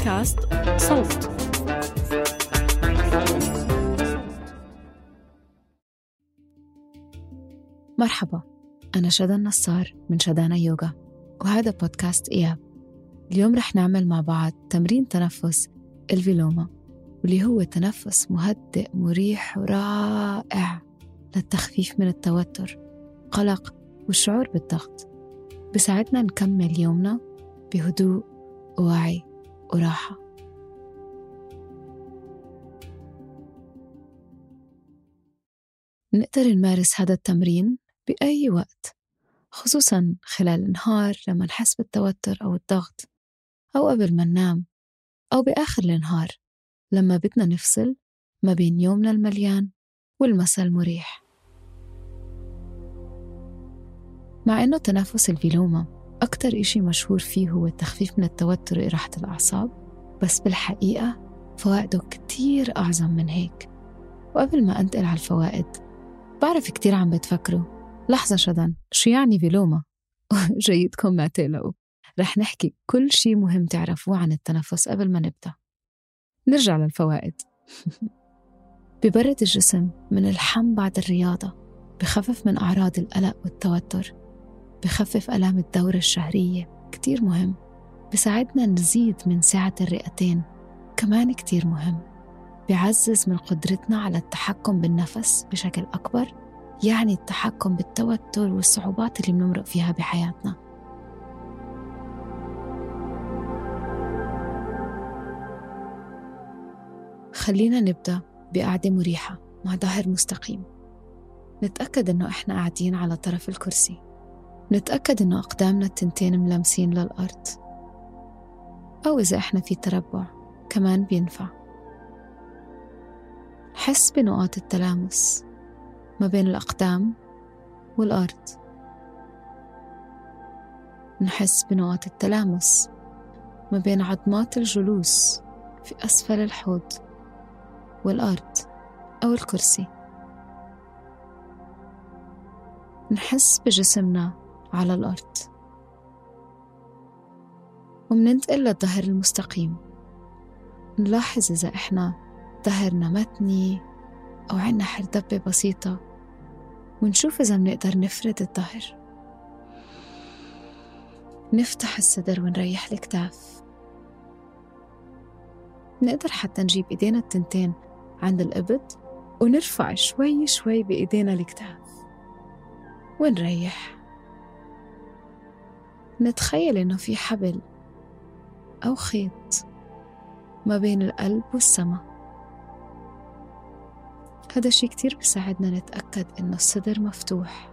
بودكاست صوت. مرحبا أنا شدا النصار من شدانا يوغا وهذا بودكاست إياب. اليوم رح نعمل مع بعض تمرين تنفس الفيلوما واللي هو تنفس مهدئ مريح ورائع للتخفيف من التوتر قلق والشعور بالضغط. بساعدنا نكمل يومنا بهدوء ووعي. وراحة. نقدر نمارس هذا التمرين بأي وقت خصوصا خلال النهار لما نحس بالتوتر أو الضغط أو قبل ما ننام أو بآخر النهار لما بدنا نفصل ما بين يومنا المليان والمساء المريح. مع إنه تنفس الفيلوما أكتر إشي مشهور فيه هو التخفيف من التوتر وإراحة الأعصاب بس بالحقيقة فوائده كتير أعظم من هيك. وقبل ما أنتقل على الفوائد بعرف كتير عم بتفكروا. لحظة شدن شو يعني فيلوما؟ جيدكم ما تقلقوا. رح نحكي كل شي مهم تعرفوه عن التنفس قبل ما نبدأ. نرجع للفوائد. ببرد الجسم من الحم بعد الرياضة بخفف من أعراض القلق والتوتر. بخفف ألام الدورة الشهرية. كتير مهم. بساعدنا نزيد من سعة الرئتين. كمان كتير مهم. بيعزز من قدرتنا على التحكم بالنفس بشكل أكبر يعني التحكم بالتوتر والصعوبات اللي بنمرق فيها بحياتنا. خلينا نبدأ بقعدة مريحة مع ظهر مستقيم. نتأكد إنه إحنا قاعدين على طرف الكرسي. نتأكد إنه أقدامنا التنتين ملامسين للأرض. أو إذا إحنا في تربع كمان بينفع. نحس بنقاط التلامس ما بين الأقدام والأرض. نحس بنقاط التلامس ما بين عظمات الجلوس في أسفل الحوض والأرض أو الكرسي. نحس بجسمنا على الأرض. ومننتقل للظهر المستقيم. نلاحظ إذا إحنا ظهرنا متني أو عنا حردبة بسيطة. ونشوف إذا منقدر نفرد الظهر. نفتح الصدر ونريح الكتاف. نقدر حتى نجيب إيدينا التنتين عند الإبط ونرفع شوي شوي بإيدينا الكتاف. ونريح. نتخيل إنه في حبل أو خيط ما بين القلب والسما. هذا شي كتير بيساعدنا نتأكد إنه الصدر مفتوح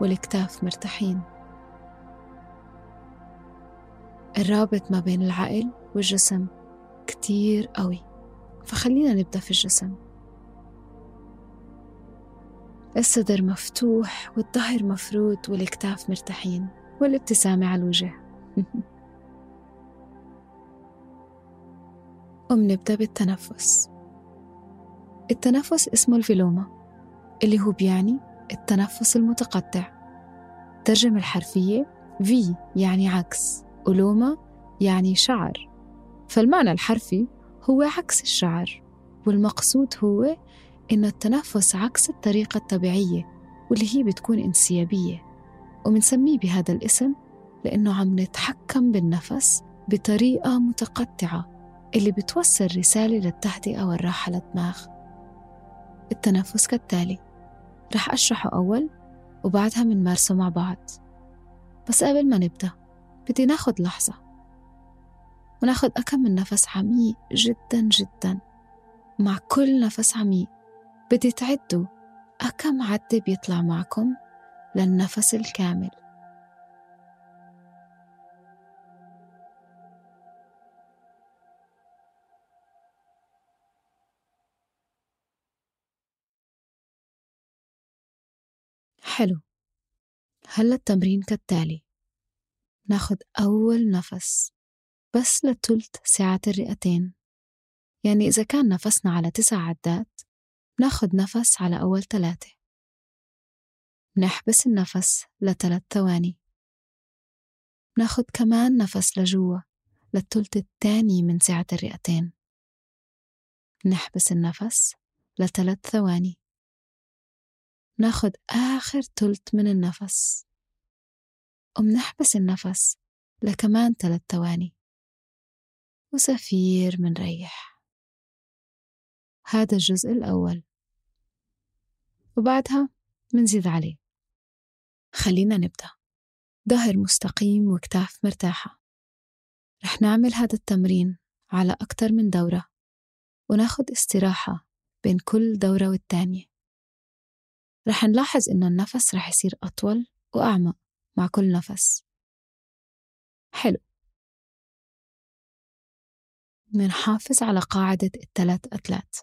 والكتاف مرتاحين. الرابط ما بين العقل والجسم كتير قوي فخلينا نبدأ في الجسم. الصدر مفتوح والظهر مفرود والكتاف مرتاحين. والابتسامة على الوجه. ومنبدأ بالتنفس. التنفس اسمه الفيلوما اللي هو بيعني التنفس المتقطع. الترجمة الحرفية في يعني عكس ولوما يعني شعر. فالمعنى الحرفي هو عكس الشعر والمقصود هو إن التنفس عكس الطريقة الطبيعية واللي هي بتكون إنسيابية. ومنسميه بهذا الاسم لأنه عم نتحكم بالنفس بطريقة متقطعة اللي بتوصل رسالة للتهدئة والراحة للدماغ. التنفس كالتالي. رح أشرحه أول وبعدها منمارسه مع بعض. بس قبل ما نبدأ بدي ناخد لحظة. وناخد أكم من نفس عميق جدا جدا. مع كل نفس عميق. بدي تعدوا أكم عدة بيطلع معكم للنفس الكامل. حلو. هلا التمرين كالتالي؟ ناخد أول نفس بس لتلت سعة الرئتين. يعني إذا كان نفسنا على تسع عدات ناخد نفس على أول ثلاثة. نحبس النفس لثلاث ثواني. ناخد كمان نفس لجوا للثلث الثاني من سعة الرئتين. نحبس النفس لثلاث ثواني. ناخد آخر تلت من النفس. ومنحبس النفس لكمان ثلاث ثواني. وزفير منريح هذا الجزء الأول. وبعدها منزيد عليه خلينا نبدأ. ظهر مستقيم وكتاف مرتاحة. رح نعمل هذا التمرين على أكتر من دورة وناخد استراحة بين كل دورة والتانية. رح نلاحظ إنه النفس رح يصير أطول وأعمق مع كل نفس. حلو. منحافظ على قاعدة الثلاث أتلات.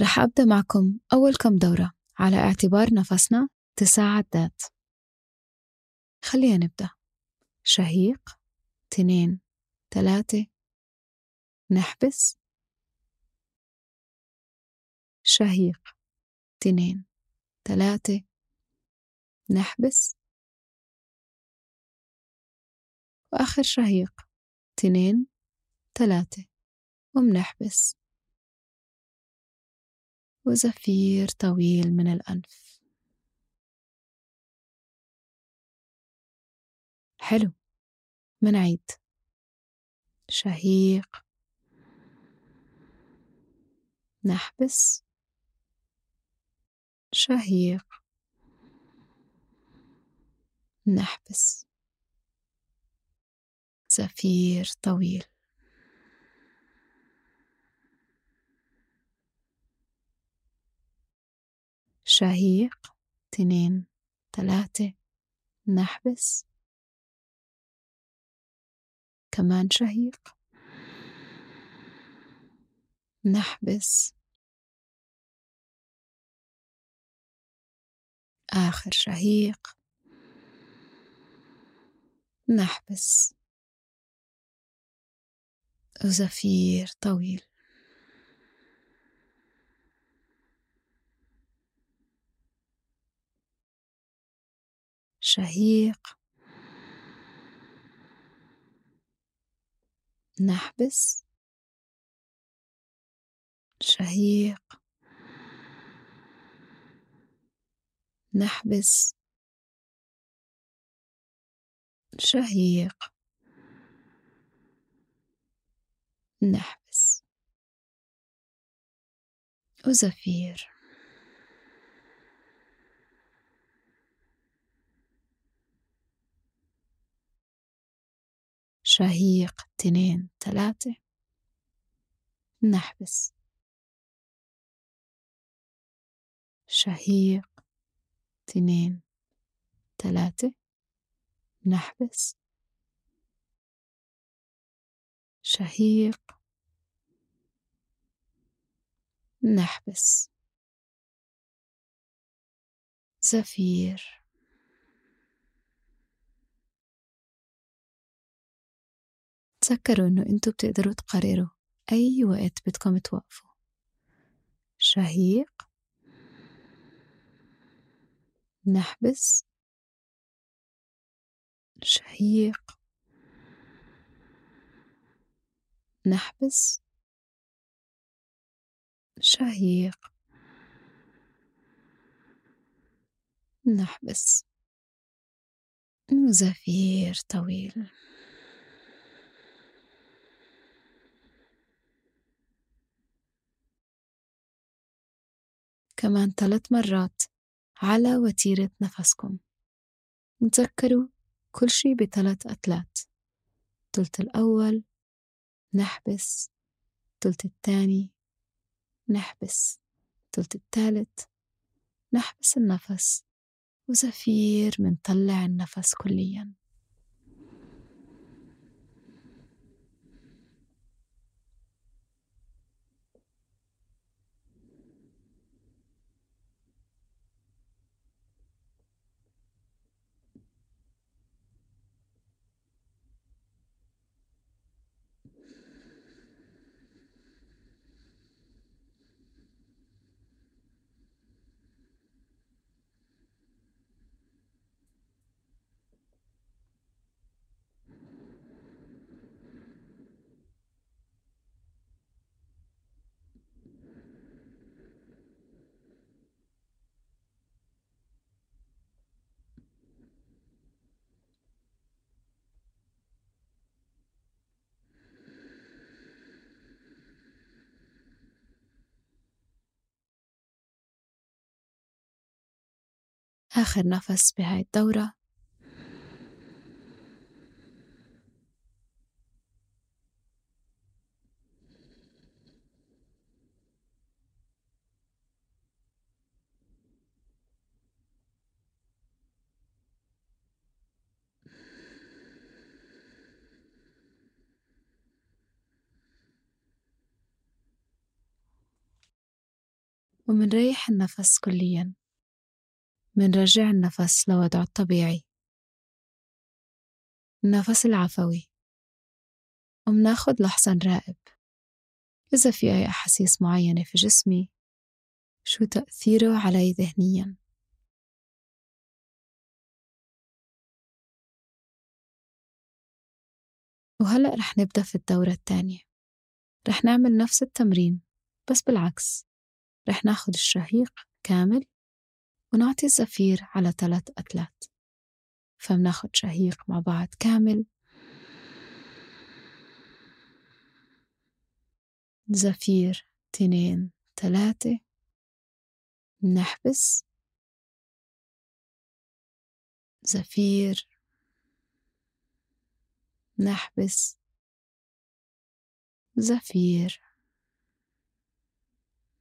رح أبدأ معكم أول كم دورة على اعتبار نفسنا تسع عدات خلينا نبدأ. شهيق تنين تلاتة نحبس. شهيق تنين تلاتة نحبس. وآخر شهيق تنين تلاتة ومنحبس وزفير طويل من الأنف. حلو. منعيد شهيق. نحبس. شهيق. نحبس. زفير طويل. شهيق. تنين تلاتة نحبس. كمان شهيق. نحبس. آخر شهيق. نحبس. وزفير طويل. شهيق. نحبس. شهيق. نحبس. شهيق. نحبس. وزفير. شهيق تنين تلاتة نحبس. شهيق تنين تلاتة نحبس. شهيق نحبس. زفير. تذكروا إنه أنتوا بتقدروا تقرروا أي وقت بدكم توقفوا. شهيق. نحبس. شهيق. نحبس. شهيق. نحبس. وزفير طويل. كمان ثلاث مرات على وتيرة نفسكم. تذكروا كل شي بثلاث أتلات. التلت الأول نحبس التلت الثاني نحبس التلت الثالث نحبس النفس. وزفير منطلع النفس كلياً. آخر نفس بهاي الدورة. ومنريح النفس كلياً. منرجع النفس لوضعه الطبيعي. النفس العفوي. ومناخد لحظة نراقب إذا في أي أحاسيس معينة في جسمي شو تأثيره علي ذهنياً؟ وهلأ رح نبدأ في الدورة الثانية. رح نعمل نفس التمرين بس بالعكس. رح ناخد الشهيق كامل ونعطي الزفير على ثلاث أتلات فمناخد شهيق مع بعض كامل. زفير تنين تلاتة نحبس. زفير. نحبس. زفير.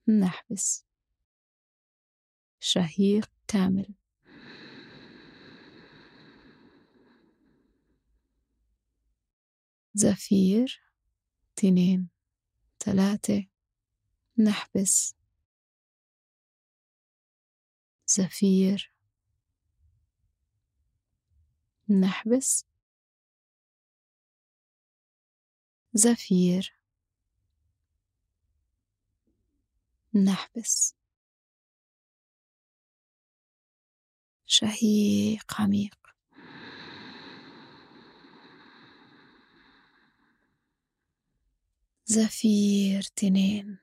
نحبس. شهيق كامل. زفير تنين تلاتة نحبس. زفير نحبس. زفير نحبس. شهيق عميق. زفير تنين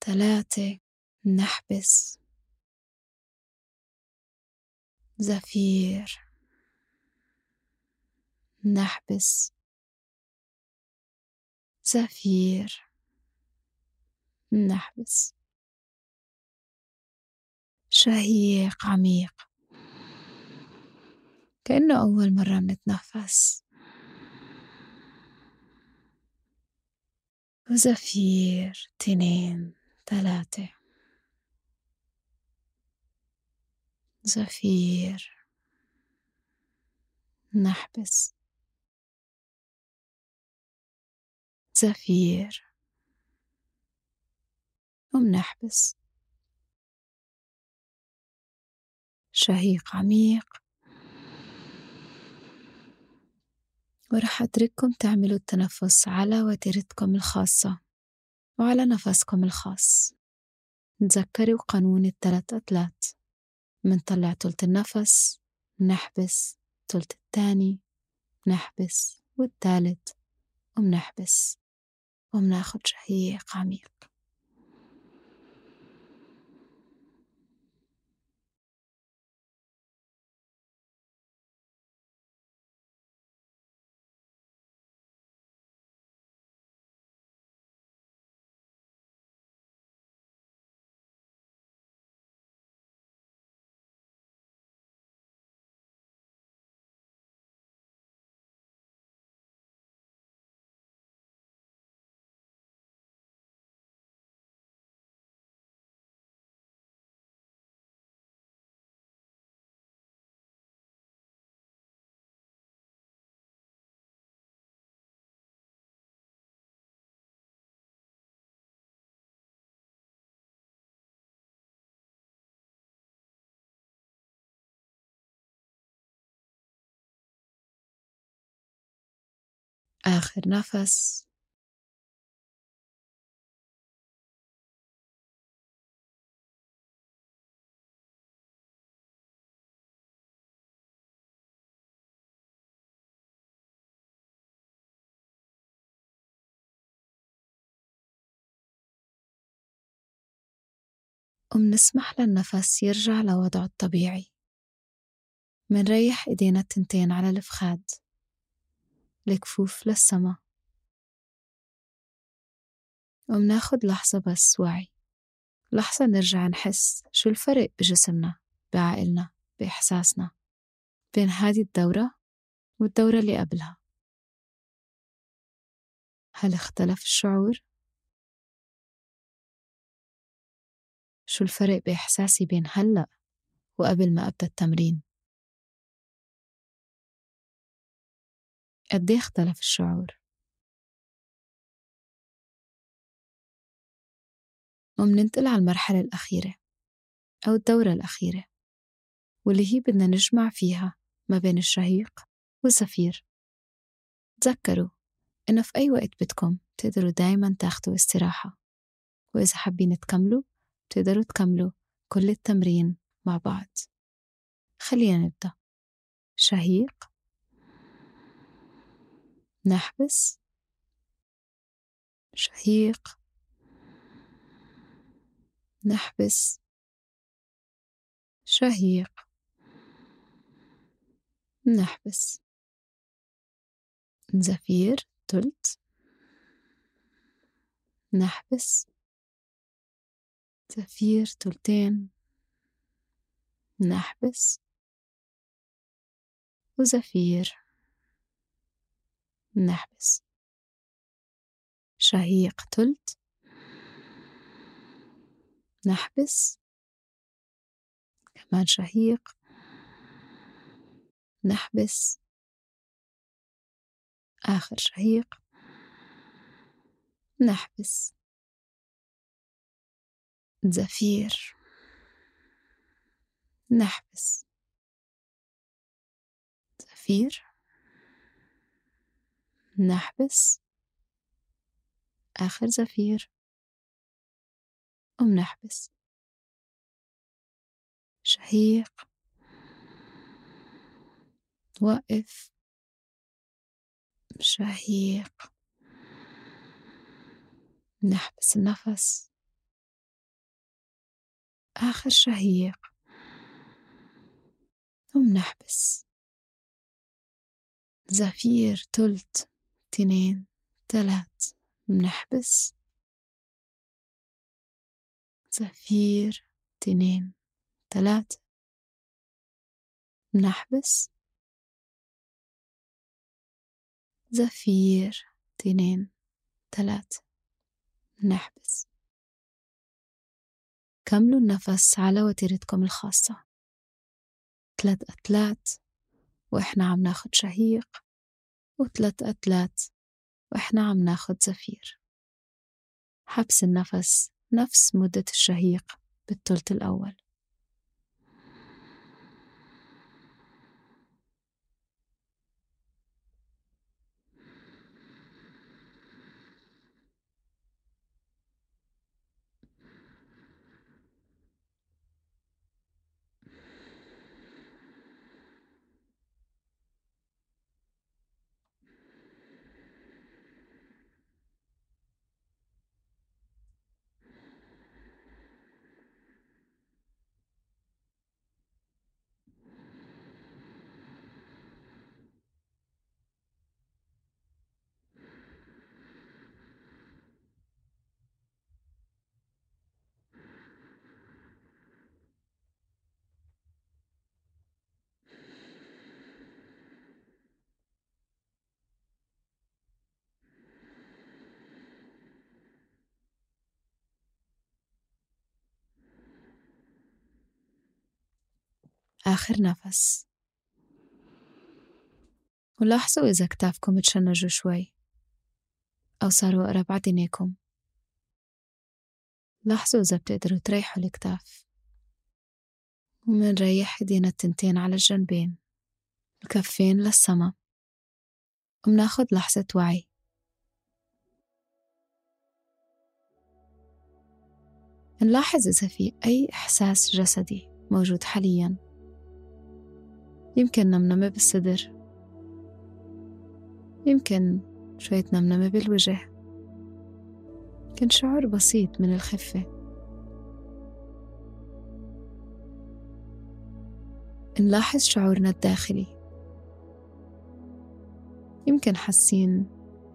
تلاتة نحبس. زفير نحبس. زفير نحبس. شهيق عميق. كأنه أول مرة منتنفس وزفير تنين ثلاثة. زفير. نحبس. زفير. ومنحبس. شهيق عميق. ورح أترككم تعملوا التنفس على وتيرتكم الخاصة وعلى نفسكم الخاص. تذكروا قانون الثلاث أتلات منطلع تلت النفس منحبس تلت التاني منحبس والتالت ومنحبس. ومناخد شهيق عميق. آخر نفس. ومنسمح للنفس يرجع لوضعه الطبيعي. منريح إيدينا التنتين على الفخاد الكفوف للسما ومناخد لحظة بس وعي لحظة نرجع نحس شو الفرق بجسمنا بعقلنا بإحساسنا بين هذه الدورة والدورة اللي قبلها هل اختلف الشعور؟ شو الفرق بإحساسي بين هلأ وقبل ما أبدأ التمرين؟ قد اختلف الشعور؟ ومننتقل على المرحلة الأخيرة أو الدورة الأخيرة واللي هي بدنا نجمع فيها ما بين الشهيق والزفير تذكروا إنه في أي وقت بدكم تقدروا دايما تاخدوا استراحة وإذا حابين تكملوا بتقدروا تكملوا كل التمرين مع بعض. خلينا نبدأ. شهيق نحبس. شهيق. نحبس. شهيق. نحبس. زفير. تلت. نحبس. زفير. تلتين. نحبس. وزفير. نحبس. شهيق تلت. نحبس. كمان شهيق. نحبس. آخر شهيق. نحبس. زفير. نحبس. زفير. نحبس آخر زفير. ومنحبس شهيق. وقف شهيق. نحبس النفس. آخر شهيق. ومنحبس زفير تلت. تنين تلات منحبس زفير تنين تلات منحبس زفير تنين تلات منحبس كملوا النفس على وتيرتكم الخاصة. ثلاث أتلات وإحنا عم ناخد شهيق. وثلاث أتلات وإحنا عم ناخد زفير. حبس النفس نفس مدة الشهيق بالثلث الأول. آخر نفس. ولاحظوا إذا كتافكم تشنجوا شوي. أو صاروا أقرب عدنيكم لاحظوا إذا بتقدروا تريحوا الكتاف. ومنريح ايدينا التنتين على الجنبين. الكفين للسما. ومناخد لحظة وعي. نلاحظ إذا في أي إحساس جسدي موجود حاليا. يمكن نمنمة بالصدر. يمكن شوية نمنمة بالوجه. يمكن شعور بسيط من الخفة. نلاحظ شعورنا الداخلي. يمكن حاسين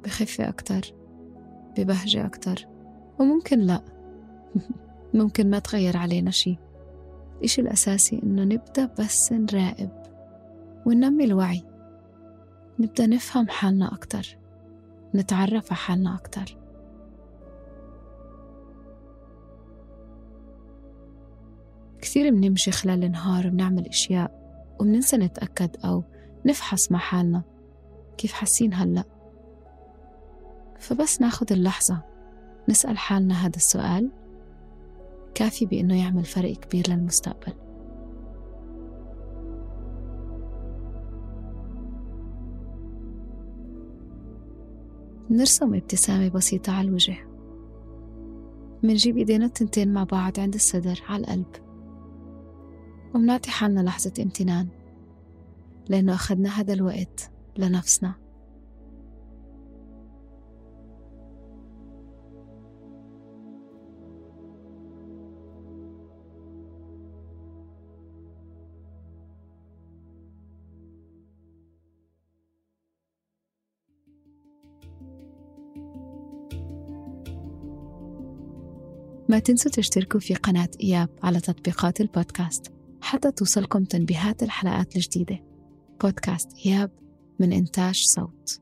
بخفة أكتر ببهجة أكتر وممكن لأ. ممكن ما تغير علينا شي الإشي الأساسي إنه نبدأ بس نراقب وننمي الوعي. نبدأ نفهم حالنا أكتر. نتعرف على حالنا أكتر. كثير بنمشي خلال النهار وبنعمل أشياء وبننسى نتأكد أو نفحص مع حالنا كيف حاسين هلأ. فبس ناخد اللحظة نسأل حالنا هذا السؤال. كافي بأنه يعمل فرق كبير للمستقبل. نرسم ابتسامة بسيطة على الوجه. منجيب إيدينا التنتين مع بعض عند الصدر على القلب. ومنعطي حالنا لحظة امتنان لأنه أخذنا هذا الوقت لنفسنا. ما تنسوا تشتركوا في قناة إياب على تطبيقات البودكاست حتى توصلكم تنبيهات الحلقات الجديدة. بودكاست إياب من إنتاج صوت.